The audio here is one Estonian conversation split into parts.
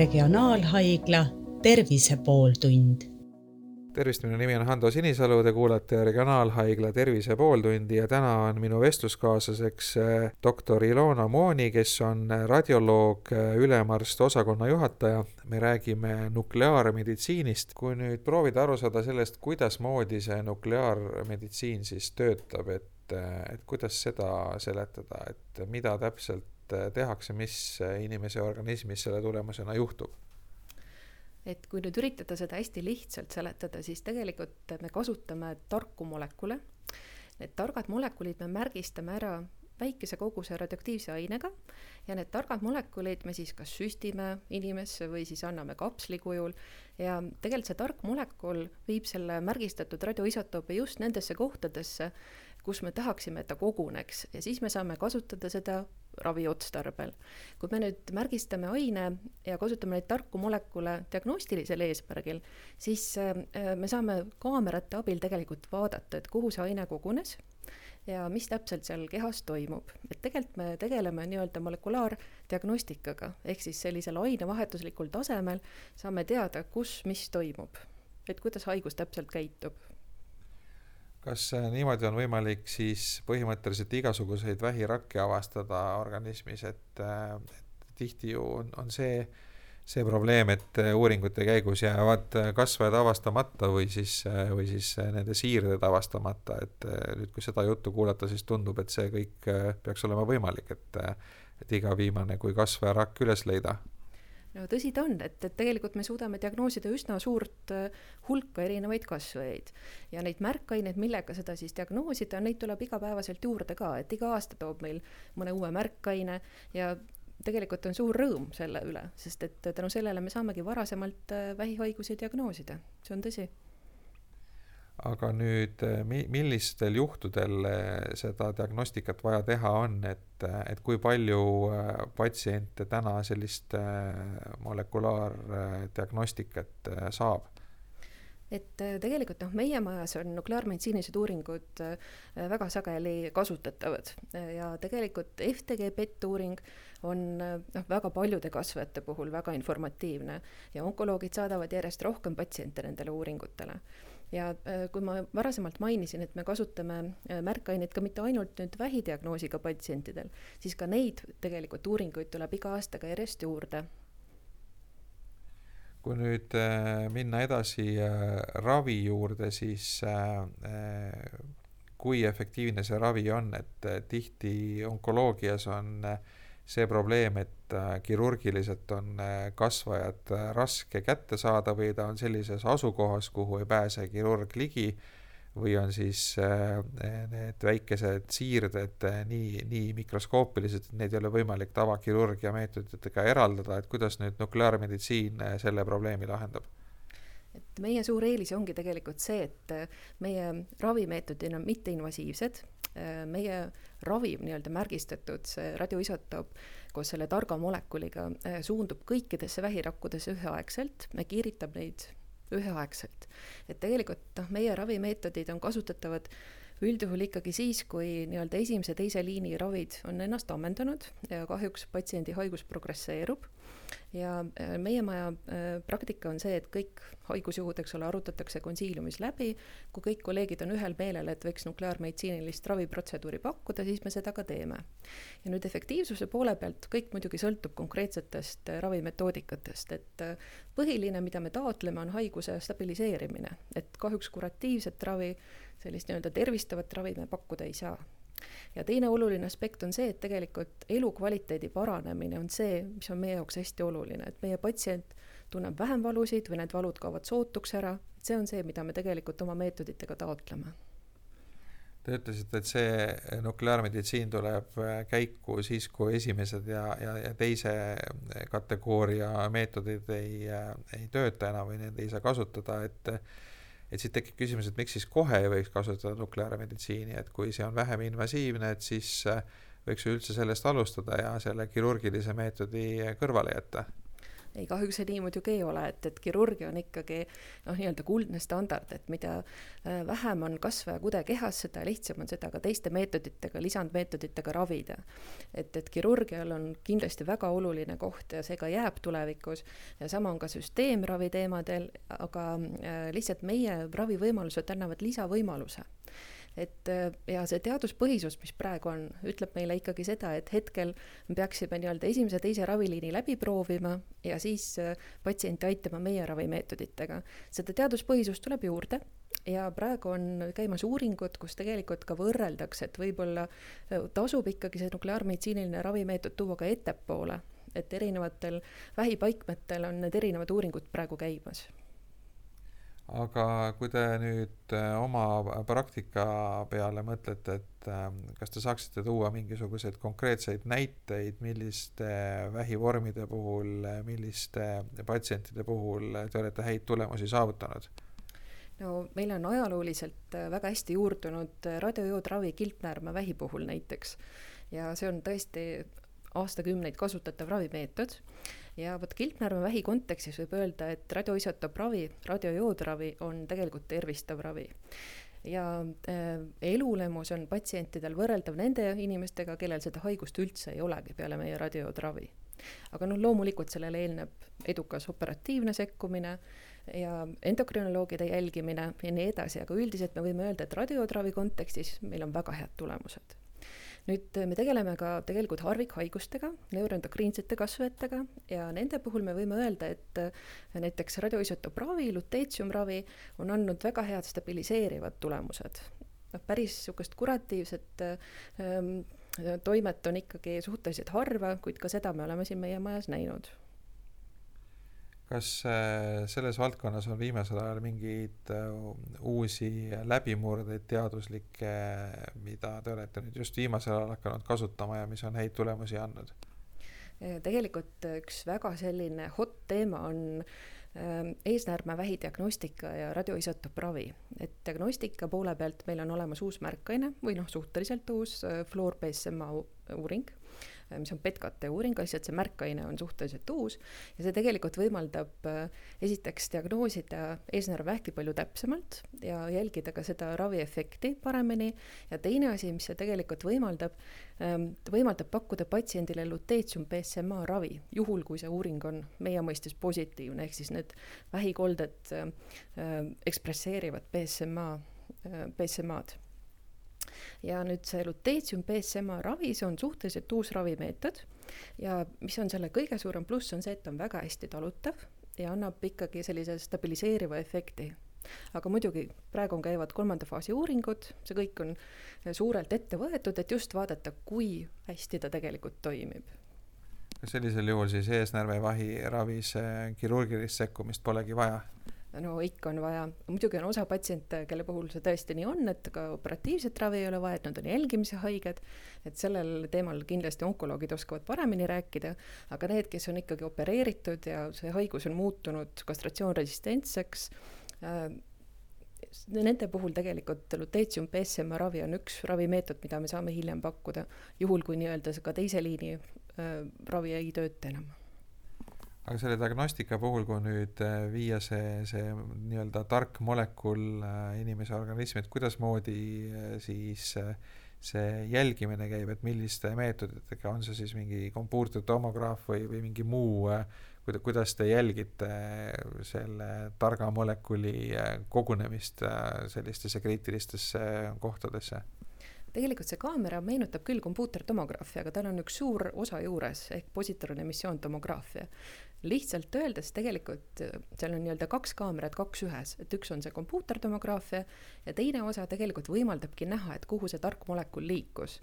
Regionaalhaigla Tervise pooltund. tervist, minu nimi on Hando Sinisalu, te kuulate Regionaalhaigla Tervise pooltundi ja täna on minu vestluskaaslaseks eh, doktor Ilona Mooni, kes on radioloog, eh, ülemarst, osakonna juhataja. me räägime nukleaarmeditsiinist. kui nüüd proovida aru saada sellest, kuidasmoodi see nukleaarmeditsiin siis töötab, et, et kuidas seda seletada, et mida täpselt tehakse, mis inimese organismis selle tulemusena juhtub. Et kui nüüd üritada seda hästi lihtsalt seletada, siis tegelikult me kasutame tarku molekule. Need targad molekulid me märgistame ära väikese koguse radioaktiivse ainega ja need targad molekulid me siis kas süstime inimesse või siis anname kapsli kujul. Ja tegelikult see tark molekul viib selle märgistatud radioisotoopi just nendesse kohtadesse, kus me tahaksime, et ta koguneks. Ja siis me saame kasutada seda raviotstarbel. kui me nüüd märgistame aine ja kasutame neid tarku molekule diagnostilisel eesmärgil, siis äh, me saame kaamerate abil tegelikult vaadata, et kuhu see aine kogunes ja mis täpselt seal kehas toimub. et tegelikult me tegeleme nii-öelda molekulaardiagnostikaga, ehk siis sellisel ainevahetuslikul tasemel saame teada, kus mis toimub, et kuidas haigus täpselt käitub kas äh, niimoodi on võimalik siis põhimõtteliselt igasuguseid vähirakke avastada organismis, et, äh, et tihti ju on, on see, see probleem, et äh, uuringute käigus jäävad kasvajad avastamata või siis, või siis nende siirded avastamata, et nüüd, kui seda juttu kuulata, siis tundub, et see kõik peaks olema võimalik, et, et iga viimane kui kasvajarakk üles leida no tõsi ta on, et, et tegelikult me suudame diagnoosida üsna suurt äh, hulka erinevaid kasvajaid. Ja neid märkaineid, millega seda siis diagnoosida, neid tuleb igapäevaselt juurde ka, et iga aasta toob meil mõne uue märkaine ja tegelikult on suur rõõm selle üle, sest et tänu sellele me saamegi varasemalt äh, vähihaigusi diagnoosida, see on tõsi aga nüüd eh, mi-, millistel juhtudel eh, seda diagnostikat vaja teha on, et, eh, et kui palju patsiente täna sellist molekulaardiagnostikat saab? et tegelikult noh, meie majas on nukleaarmeditsiinilised uuringud väga sageli kasutatavad ja tegelikult FTG PET uuring on noh, väga paljude kasvajate puhul väga informatiivne ja onkoloogid saadavad järjest rohkem patsiente nendele uuringutele ja äh, kui ma varasemalt mainisin, et me kasutame äh, märkaineid ka mitte ainult nüüd vähidiagnoosiga patsientidel, siis ka neid tegelikult uuringuid tuleb iga aastaga järjest juurde. kui nüüd äh, minna edasi ravi juurde, siis kui efektiivne see ravi on, et tihti onkoloogias on see probleem, et äh, kirurgiliselt on äh, kasvajad äh, raske kätte saada või ta on sellises asukohas, kuhu ei pääse kirurg ligi, või on siis need väikesed siirded nii, nii mikroskoopilised, et neid ei ole võimalik tavakirurgia meetoditega eraldada, et kuidas nüüd nukleaarmeditsiin selle probleemi lahendab? Et meie suur eelis ongi tegelikult see, et meie ravimeetodid on mitteinvasiivsed, meie ravim nii-öelda märgistatud, see radioisotoop koos selle targa molekuliga äh, suundub kõikidesse vähirakkudesse üheaegselt, kiiritab neid üheaegselt. et tegelikult noh, meie ravimeetodid on kasutatavad üldjuhul ikkagi siis, kui nii-öelda esimese-teise liini ravid on ennast ammendanud ja kahjuks patsiendi haigus progresseerub ja äh, meie maja äh, praktika on see, et kõik haigusjuhud, eks ole, arutatakse konsiiliumis läbi. kui kõik kolleegid on ühel meelel, et võiks nukleaarmeditsiinilist raviprotseduuri pakkuda, siis me seda ka teeme. ja nüüd efektiivsuse poole pealt kõik muidugi sõltub konkreetsetest äh, ravimetoodikatest, et põhiline, mida me taotleme, on haiguse stabiliseerimine, et kahjuks kuratiivset ravi, sellist nii-öelda tervistavat ravi me pakkuda ei saa ja teine oluline aspekt on see, et tegelikult elukvaliteedi paranemine on see, mis on meie jaoks hästi oluline, et meie patsient tunneb vähem valusid või need valud kaovad sootuks ära, et see on see, mida me tegelikult oma meetoditega taotleme. Te ütlesite, et see nukleaarmeditsiin tuleb käiku siis, kui esimesed ja, ja, ja teise kategooria meetodid ei, ei tööta enam või neid ei saa kasutada, et et siit tekib küsimus, et miks siis kohe ei võiks kasutada nukleaarmeditsiini, et kui see on vähem invasiivne, et siis äh, võiks üldse sellest alustada ja selle kirurgilise meetodi kõrvale jätta ei, kahjuks see nii muidugi ei ole, et, et kirurgia on ikkagi noh, nii-öelda kuldne standard, et mida äh, vähem on kasvajakude kehas, seda lihtsam on seda ka teiste meetoditega, lisandmeetoditega ravida. et, et kirurgial on kindlasti väga oluline koht ja see ka jääb tulevikus ja sama on ka süsteemravi teemadel, aga äh, lihtsalt meie ravivõimalused annavad lisavõimaluse et äh, ja see teaduspõhisus, mis praegu on, ütleb meile ikkagi seda, et hetkel me peaksime nii-öelda esimese, teise raviliini läbi proovima ja siis äh, patsienti aitama meie ravimeetoditega. seda teaduspõhisust tuleb juurde ja praegu on käimas uuringud, kus tegelikult ka võrreldakse, et võib-olla äh, tasub ikkagi see nukleaarmeditsiiniline ravimeetod tuua ka ettepoole, et erinevatel vähipaikmetel on need erinevad uuringud praegu käimas aga kui te nüüd äh, oma praktika peale mõtlete, et ähm, kas te saaksite tuua mingisuguseid konkreetseid näiteid, milliste vähivormide puhul, milliste patsientide puhul te olete häid tulemusi saavutanud? no meil on ajalooliselt äh, väga hästi juurdunud äh, radiojoodravi kilpnäärme vähi puhul näiteks ja see on tõesti aastakümneid kasutatav ravimeetod ja vot kilpnärve vähi kontekstis võib öelda, et radioisotoopravi, radiojoodravi on tegelikult tervistav ravi ja äh, elulemus on patsientidel võrreldav nende inimestega, kellel seda haigust üldse ei olegi peale meie radioodravi. aga noh, loomulikult sellele eelneb edukas operatiivne sekkumine ja endokrinoloogide jälgimine ja nii edasi, aga üldiselt me võime öelda, et radioodravi kontekstis meil on väga head tulemused nüüd me tegeleme ka tegelikult harvikhaigustega, neuroendokriinsete kasvajatega ja nende puhul me võime öelda, et näiteks radioisotoopravi, luteetsiumravi on andnud väga head stabiliseerivad tulemused. noh, päris niisugust kuratiivset ähm, toimet on ikkagi suhteliselt harva, kuid ka seda me oleme siin meie majas näinud kas äh, selles valdkonnas on viimasel ajal mingeid äh, uusi läbimurdeid teaduslikke, mida te olete nüüd just viimasel ajal hakanud kasutama ja mis on häid tulemusi andnud? tegelikult üks väga selline hot teema on ähm, eesnäärme vähidiagnostika ja radioisotoopravi. et diagnostika poole pealt meil on olemas uus märkaine või noh, suhteliselt uus äh, Fluor BSMA uuring mis on PETKT uuring, lihtsalt see märkaine on suhteliselt uus ja see tegelikult võimaldab äh, esiteks diagnoosida eesnäärvähki palju täpsemalt ja jälgida ka seda raviefekti paremini ja teine asi, mis see tegelikult võimaldab, ähm, võimaldab pakkuda patsiendile luteetsium BSMA ravi, juhul kui see uuring on meie mõistes positiivne, ehk siis need vähikolded äh, äh, ekspresseerivad BSMA, BSMA-d ja nüüd see luteetsium BSMA ravi, see on suhteliselt uus ravimeetod ja mis on selle kõige suurem pluss, on see, et ta on väga hästi talutav ja annab ikkagi sellise stabiliseeriva efekti aga muidugi praegu käivad kolmanda faasi uuringud, see kõik on suurelt ette võetud, et just vaadata, kui hästi ta tegelikult toimib. sellisel juhul siis eesnärvevahi ravis kirurgilist sekkumist polegi vaja? No ikka on vaja, muidugi on osa patsiente, kelle puhul see tõesti nii on, et ka operatiivset ravi ei ole vaja, et nad on jälgimise haiged, et sellel teemal kindlasti onkoloogid oskavad paremini rääkida, aga need, kes on ikkagi opereeritud ja see haigus on muutunud kastratsioonresistentseks äh,, nende puhul tegelikult luteetsium PSMA ravi on üks ravimeetod, mida me saame hiljem pakkuda, juhul kui nii-öelda ka teise liini äh, ravi ei tööta enam aga selle diagnostika puhul, kui nüüd äh, viia see, see nii-öelda tark molekul äh, inimese organismi, et kuidasmoodi äh, siis see jälgimine käib, et milliste meetoditega, on see siis mingi kompuutertomograaf või, või mingi muu, kuidas te jälgite selle targa molekuli kogunemist sellistesse kriitilistesse kohtadesse? Tegelikult see kaamera meenutab küll kompuutertomograafia, aga tal on üks suur osa juures ehk positron emissioontomograafia lihtsalt öeldes tegelikult äh, seal on nii-öelda kaks kaamerat kaks ühes, et üks on see kompuutertomograafia ja teine osa tegelikult võimaldabki näha, et kuhu see tark molekul liikus.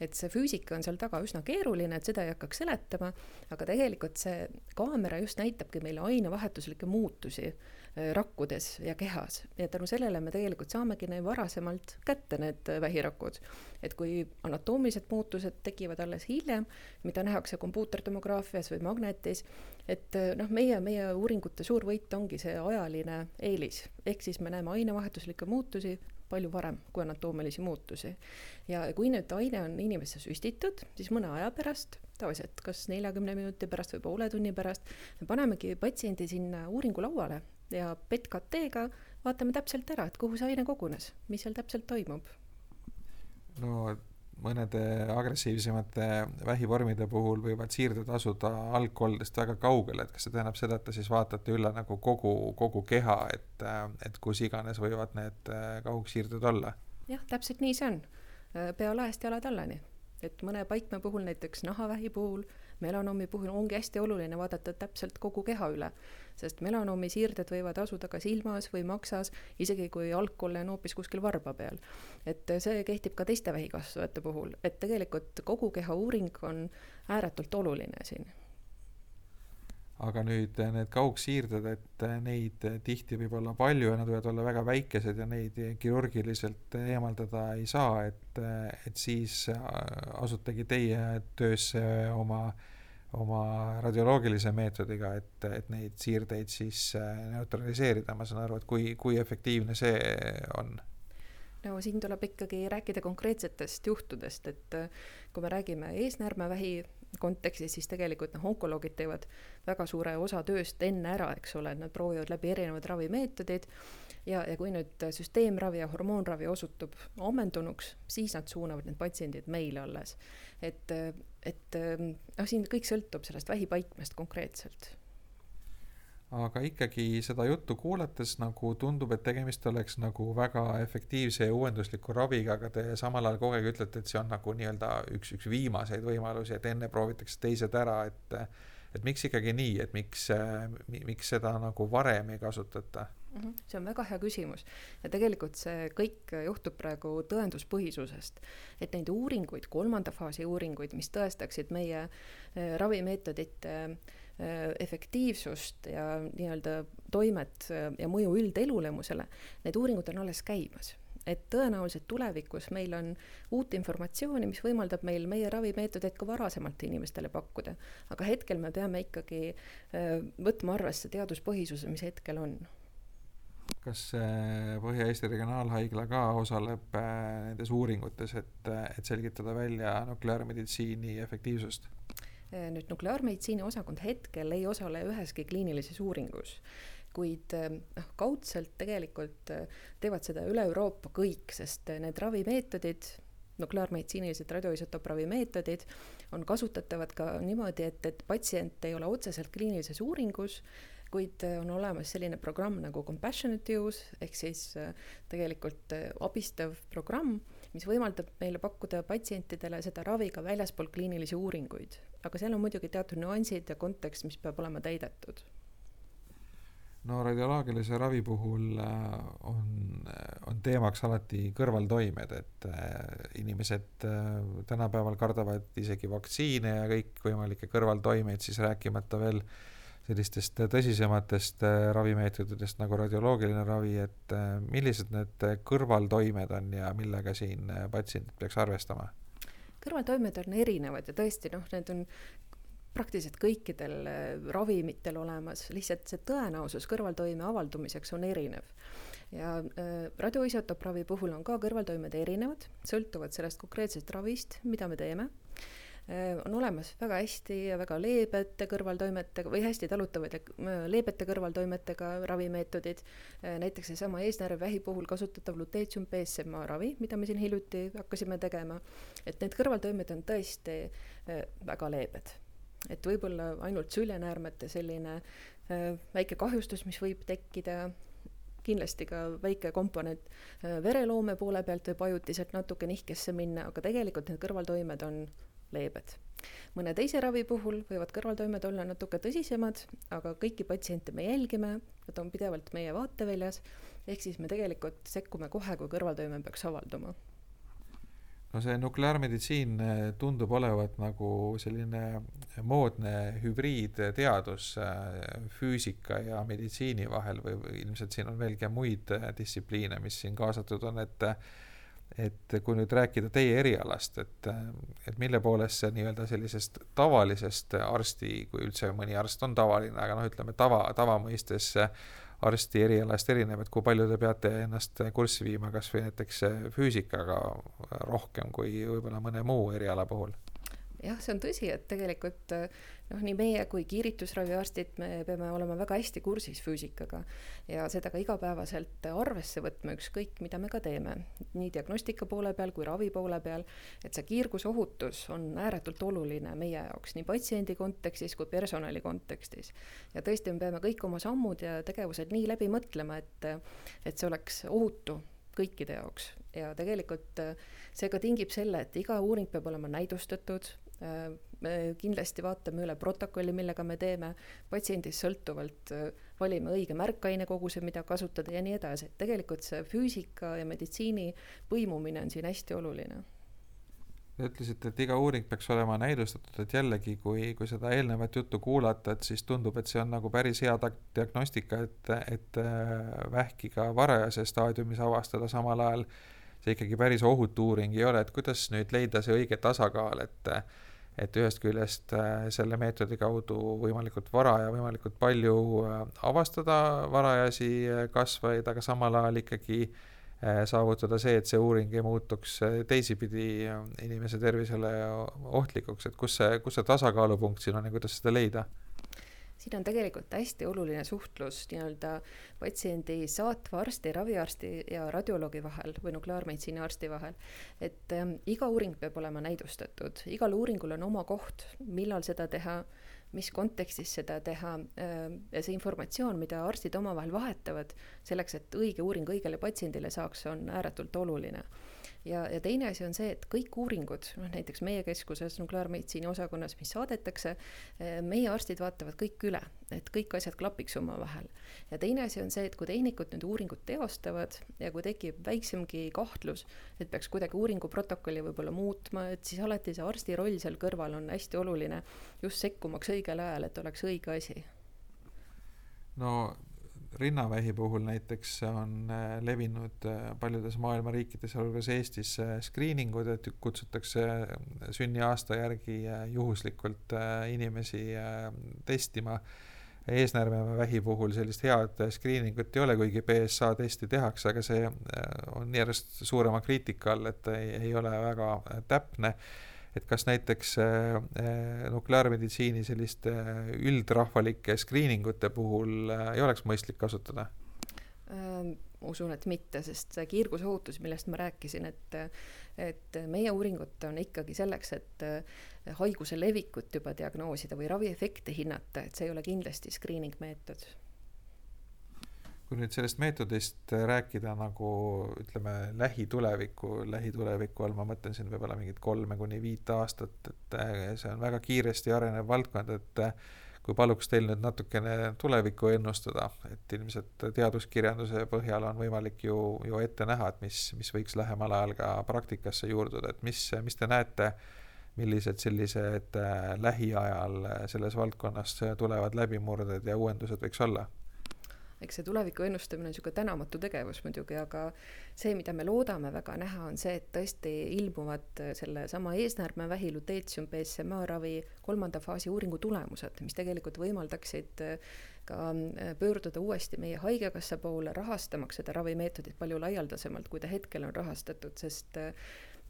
et see füüsika on seal taga üsna keeruline, et seda ei hakkaks seletama, aga tegelikult see kaamera just näitabki meile ainevahetuslikke muutusi rakkudes ja kehas ja tänu sellele me tegelikult saamegi neil varasemalt kätte, need äh, vähirakud. et kui anatoomilised muutused tekivad alles hiljem, mida nähakse kompuutertomograafias või magnetis, et äh, noh, meie, meie uuringute suur võit ongi see ajaline eelis, ehk siis me näeme ainevahetuslikke muutusi palju varem kui anatoomilisi muutusi. ja kui nüüd aine on inimesse süstitud, siis mõne aja pärast, tavaliselt kas neljakümne minuti pärast või poole tunni pärast, me panemegi patsiendi sinna uuringulauale ja PET-CT-ga vaatame täpselt ära, et kuhu see aine kogunes, mis seal täpselt toimub. no mõnede agressiivsemate vähivormide puhul võivad siirded asuda algkoldest väga kaugel, et kas see tähendab seda, et te siis vaatate üle nagu kogu, kogu keha, et, et kus iganes võivad need kaugsiirded olla? jah, täpselt nii see on. pea laest jalad allani. et mõne paikme puhul, näiteks nahavähi puhul, melanoomi puhul ongi hästi oluline vaadata täpselt kogu keha üle sest melanoomi siirded võivad asuda ka silmas või maksas, isegi kui algkolle on hoopis kuskil varba peal. et see kehtib ka teiste vähikasvajate puhul, et tegelikult kogu keha uuring on ääretult oluline siin aga nüüd need kaugsiirded, et neid tihti võib olla palju ja nad võivad olla väga väikesed ja neid kirurgiliselt eemaldada ei saa, et, et siis asutegi teie töösse oma oma radioloogilise meetodiga, et, et neid siirdeid siis neutraliseerida, ma saan aru, et kui, kui efektiivne see on? no siin tuleb ikkagi rääkida konkreetsetest juhtudest, et kui me räägime eesnäärmevähi kontekstis, siis tegelikult noh, onkoloogid teevad väga suure osa tööst enne ära, eks ole, et nad proovivad läbi erinevad ravimeetodid ja, ja kui nüüd süsteemravi ja hormoonravi osutub ammendunuks, siis nad suunavad need patsiendid meile alles. et et noh, siin kõik sõltub sellest vähipaikmest konkreetselt aga ikkagi seda juttu kuulates nagu tundub, et tegemist oleks nagu väga efektiivse ja uuendusliku raviga, aga te samal ajal kogu aeg ütlete, et see on nagu nii-öelda üks, üks viimaseid võimalusi, et enne proovitakse teised ära, et et miks ikkagi nii, et miks, miks seda nagu varem ei kasutata? Mhm. see on väga hea küsimus ja tegelikult see kõik juhtub praegu tõenduspõhisusest, et neid uuringuid, kolmanda faasi uuringuid, mis tõestaksid meie eh, ravimeetodite eh, efektiivsust ja nii-öelda toimet eh, ja mõju üldelulemusele, need uuringud on alles käimas et tõenäoliselt tulevikus meil on uut informatsiooni, mis võimaldab meil meie ravimeetodeid ka varasemalt inimestele pakkuda. aga hetkel me peame ikkagi võtma arvesse teaduspõhisuse, mis hetkel on kas Põhja-Eesti Regionaalhaigla ka osaleb äh, nendes uuringutes, et, et selgitada välja nukleaarmeditsiini efektiivsust? Äh, nüüd nukleaarmeditsiini osakond hetkel ei osale üheski kliinilises uuringus, kuid äh, noh, kaudselt tegelikult teevad seda üle Euroopa kõik, sest need ravimeetodid, nukleaarmeditsiinilised radioisotoopravimeetodid on kasutatavad ka niimoodi, et, et patsient ei ole otseselt kliinilises uuringus kuid on olemas selline programm nagu compassionate use ehk siis tegelikult abistav programm, mis võimaldab meile pakkuda patsientidele seda ravi ka väljaspool kliinilisi uuringuid. Aga seal on muidugi teatud nüansid ja kontekst, mis peab olema täidetud no radioloogilise ravi puhul on, on teemaks alati kõrvaltoimed, et inimesed tänapäeval kardavad isegi vaktsiine ja kõikvõimalikke kõrvaltoimeid, siis rääkimata veel äh, sellistest tõsisematest äh, ravimeetoditest nagu radioloogiline ravi, et äh, millised need kõrvaltoimed on ja millega siin äh, patsiendid peaks arvestama? Kõrvaltoimed on erinevad ja tõesti noh, need on praktiliselt kõikidel ravimitel olemas, lihtsalt see tõenäosus kõrvaltoime avaldumiseks on erinev. ja äh, radioisotoopravi puhul on ka kõrvaltoimed erinevad, sõltuvad sellest konkreetsest ravist, mida me teeme Äh, on olemas väga hästi ja väga leebete kõrvaltoimetega või hästi talutavaid ja äh, leebete kõrvaltoimetega ravimeetodid. Äh, näiteks seesama eesnäärmevähi puhul kasutatav luteetium PSMA ravi, mida me siin hiljuti hakkasime tegema. et need kõrvaltoimed on tõesti väga leebed. et võib-olla ainult süljenäärmete selline väike kahjustus, mis võib tekkida kindlasti ka väike komponent vereloome poole pealt võib ajutiselt natuke nihkesse minna, aga tegelikult need kõrvaltoimed on leebed. mõne teise ravi puhul võivad kõrvaltoimed olla natuke tõsisemad, aga kõiki patsiente me jälgime, nad on pidevalt meie vaateväljas, ehk siis me tegelikult sekkume kohe, kui kõrvaltoime peaks avalduma no see nukleaarmeditsiin eh, tundub olevat nagu selline moodne hübriidteadus eh, füüsika ja meditsiini vahel või, või ilmselt siin on veel ka muid eh, distsipliine, mis siin kaasatud on, et et kui nüüd rääkida teie erialast, et, et mille poolest see nii-öelda sellisest tavalisest arsti, kui üldse mõni arst on tavaline, aga noh, ütleme tava, tava mõistes arsti erialast erineb, et kui palju te peate ennast kurssi viima kas või näiteks füüsikaga rohkem kui võib-olla mõne muu eriala puhul? Jah, see on tõsi, et tegelikult noh, nii meie kui kiiritusraviarstid, me peame olema väga hästi kursis füüsikaga ja seda ka igapäevaselt arvesse võtma, ükskõik mida me ka teeme, nii diagnostika poole peal kui ravi poole peal, et see kiirgusohutus on ääretult oluline meie jaoks nii patsiendi kontekstis kui personali kontekstis. ja tõesti, me peame kõik oma sammud ja tegevused nii läbi mõtlema, et, et see oleks ohutu kõikide jaoks ja tegelikult see ka tingib selle, et iga uuring peab olema näidustatud. Äh, me kindlasti vaatame üle protokolli, millega me teeme, patsiendist sõltuvalt äh, valime õige märkainekoguse, mida kasutada ja nii edasi, et tegelikult see füüsika ja meditsiini põimumine on siin hästi oluline. Te ütlesite, et iga uuring peaks olema näidustatud, et jällegi, kui, kui seda eelnevat juttu kuulata, et siis tundub, et see on nagu päris hea diagnostika, et, et äh, vähki ka varajases staadiumis avastada, samal ajal see ikkagi päris ohutu uuring ei ole, et kuidas nüüd leida see õige tasakaal, et et ühest küljest äh, selle meetodi kaudu võimalikult vara ja võimalikult palju äh, avastada varajasi äh, kasvajaid, aga samal ajal ikkagi saavutada see, et see uuring ei muutuks teisipidi inimese tervisele ohtlikuks, et kus see, kus see tasakaalupunkt siin on ja kuidas seda leida siin on tegelikult hästi oluline suhtlus nii-öelda patsiendi saatva arsti, raviarsti ja radioloogi vahel või nukleaarmeditsiini arsti vahel. et äh, iga uuring peab olema näidustatud, igal uuringul on oma koht, millal seda teha, mis kontekstis seda teha äh, ja see informatsioon, mida arstid omavahel vahetavad selleks, et õige uuring õigele patsiendile saaks, on ääretult oluline ja, ja teine asi on see, et kõik uuringud, noh näiteks meie keskuses nukleaarmeditsiini osakonnas, mis saadetakse, eh, meie arstid vaatavad kõik üle, et kõik asjad klapiks omavahel. ja teine asi on see, et kui tehnikud nüüd uuringut teostavad ja kui tekib väiksemgi kahtlus, et peaks kuidagi uuringu protokolli võib-olla muutma, et siis alati see arsti roll seal kõrval on hästi oluline, just sekkumaks õigel ajal, et oleks õige asi no rinnavähi puhul näiteks on äh, levinud äh, paljudes maailma riikides, sealhulgas Eestis, äh, screeningud, et kutsutakse sünniaasta järgi juhuslikult inimesi testima. eesnäärmevähi puhul sellist head screeningut ei ole, kuigi BSA testi tehakse, aga see on järjest suurema kriitika all, et ei, ei ole väga täpne et kas näiteks äh, äh, nukleaarmeditsiini selliste äh, üldrahvalike screeningute puhul ei oleks mõistlik kasutada? Ähm, usun, et mitte, sest see kiirgusohutus, millest ma rääkisin, et et meie uuringud on ikkagi selleks, et haiguse levikut juba diagnoosida või raviefekte hinnata, et see ei ole kindlasti screening meetod kui nüüd sellest meetodist rääkida nagu ütleme, lähituleviku, lähituleviku all ma mõtlen siin võib-olla mingit kolme kuni viit aastat, et see on väga kiiresti arenev valdkond, et kui paluks teil nüüd natukene tulevikku ennustada, et ilmselt teaduskirjanduse põhjal on võimalik ju, ju ette näha, et mis, mis võiks lähemal ajal ka praktikasse juurduda, et mis, mis te näete, millised sellised äh, lähiajal selles valdkonnas tulevad läbimurded ja uuendused võiks olla eks see tuleviku ennustamine on niisugune tänamatu tegevus muidugi, aga see, mida me loodame väga näha, on see, et tõesti ilmuvad sellesama eesnäärmevähi luteetium BSMA ravi kolmanda faasi uuringu tulemused, mis tegelikult võimaldaksid ka äh, pöörduda uuesti meie Haigekassa poole, rahastamaks seda ravimeetodit palju laialdasemalt, kui ta hetkel on rahastatud, sest äh,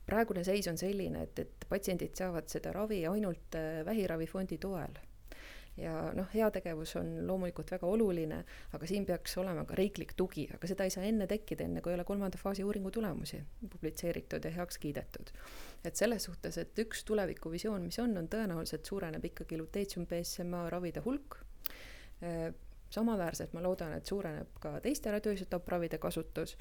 praegune seis on selline, et, et patsiendid saavad seda ravi ainult äh, vähiravifondi toel ja noh, heategevus on loomulikult väga oluline, aga siin peaks olema ka riiklik tugi, aga seda ei saa enne tekkida, enne kui ei ole kolmanda faasi uuringu tulemusi publitseeritud ja heaks kiidetud. et selles suhtes, et üks tulevikuvisioon, mis on, on tõenäoliselt suureneb ikkagi luteetium BSMA ravide hulk, äh, samaväärselt ma loodan, et suureneb ka teiste radioisotopravide kasutus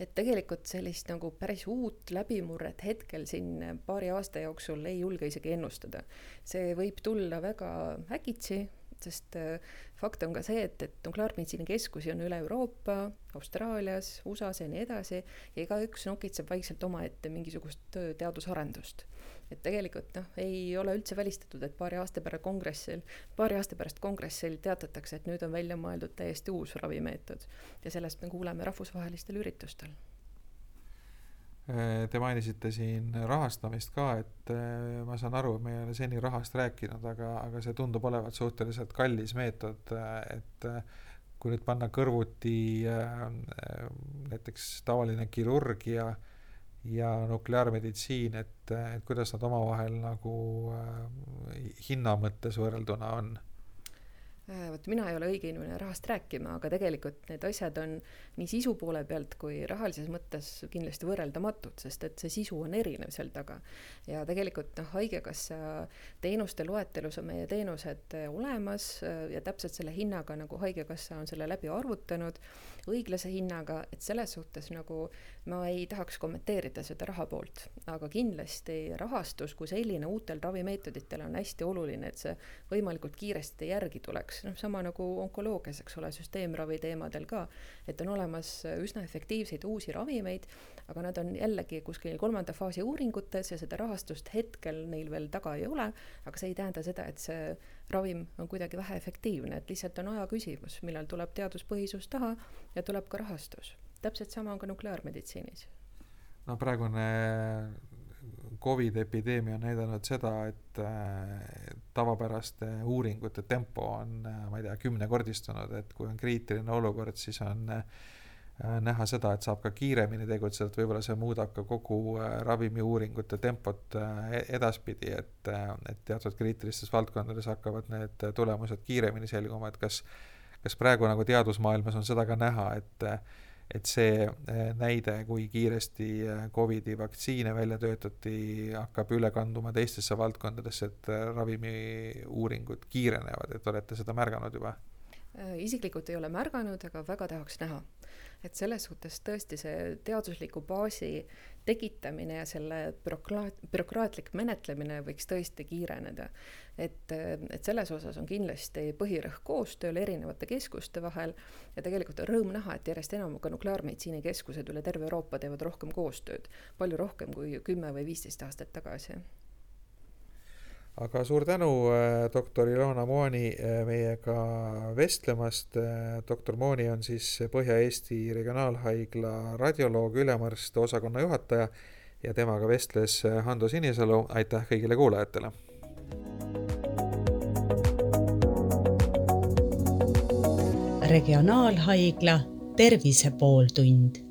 et tegelikult sellist nagu päris uut läbimurret hetkel siin paari aasta jooksul ei julge isegi ennustada. see võib tulla väga äkitsi, sest äh, fakt on ka see, et, et nukleaarmeditsiini keskusi on üle Euroopa, Austraalias, USA-s ja nii edasi ja igaüks nokitseb vaikselt omaette mingisugust äh, teadusarendust et tegelikult noh, ei ole üldse välistatud, et paari aasta pärast kongressil, paari aasta pärast kongressil teatatakse, et nüüd on välja mõeldud täiesti uus ravimeetod ja sellest me kuuleme rahvusvahelistel üritustel. Äh, te mainisite siin rahastamist ka, et äh, ma saan aru, me ei ole seni rahast rääkinud, aga, aga see tundub olevat suhteliselt kallis meetod, äh, et kui nüüd panna kõrvuti näiteks tavaline kirurgia ja nukleaarmeditsiin, et, et kuidas nad omavahel nagu hinna mõttes võrrelduna on vot mina ei ole õige inimene rahast rääkima, aga tegelikult need asjad on nii sisu poole pealt kui rahalises mõttes kindlasti võrreldamatud, sest et see sisu on erinev seal taga. ja tegelikult noh, Haigekassa teenuste loetelus on meie teenused äh, olemas äh, ja täpselt selle hinnaga, nagu Haigekassa on selle läbi arvutanud, õiglase hinnaga, et selles suhtes nagu ma ei tahaks kommenteerida seda raha poolt, aga kindlasti rahastus kui selline uutel ravimeetoditel on hästi oluline, et see võimalikult kiiresti järgi tuleks oleks noh, sama nagu onkoloogias, eks ole, süsteemravi teemadel ka, et on olemas üsna efektiivseid uusi ravimeid, aga nad on jällegi kuskil kolmanda faasi uuringutes ja seda rahastust hetkel neil veel taga ei ole, aga see ei tähenda seda, et see ravim on kuidagi väheefektiivne, et lihtsalt on aja küsimus, millal tuleb teaduspõhisus taha ja tuleb ka rahastus. täpselt sama on ka nukleaarmeditsiinis. no praegune Covid epideemia on näidanud seda, et tavapäraste uuringute tempo on, äh, ma ei tea, kümnekordistunud, et kui on kriitiline olukord, siis on äh, näha seda, et saab ka kiiremini tegutseda, et võib-olla see muudab ka kogu ravimiuuringute tempot e-, edaspidi, et, et teatud kriitilistes valdkondades hakkavad need tulemused kiiremini selguma, et kas, kas praegu nagu teadusmaailmas on seda ka näha, et et see eh, näide, kui kiiresti eh, Covidi vaktsiine välja töötati, hakkab üle kanduma teistesse valdkondadesse, et eh, ravimiuuringud kiirenevad, et olete seda märganud juba? isiklikult ei ole märganud, aga väga tahaks näha et selles suhtes tõesti see teadusliku baasi tekitamine ja selle bürokraat, bürokraatlik menetlemine võiks tõesti kiireneda. et, et selles osas on kindlasti põhirõhk koostööl erinevate keskuste vahel ja tegelikult on rõõm näha, et järjest enam ka nukleaarmeditsiinikeskused üle terve Euroopa teevad rohkem koostööd, palju rohkem kui kümme või viisteist aastat tagasi aga suur tänu, äh, doktor Ilona Mooni äh, meiega vestlemast. Äh, doktor Mooni on siis Põhja-Eesti Regionaalhaigla radioloog, ülemarst, osakonna juhataja ja temaga vestles Hando Sinisalu. aitäh kõigile kuulajatele. regionaalhaigla Tervise pooltund